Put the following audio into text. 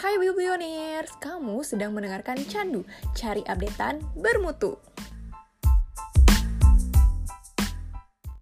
Hai biblioners, kamu sedang mendengarkan Candu, cari updatean bermutu.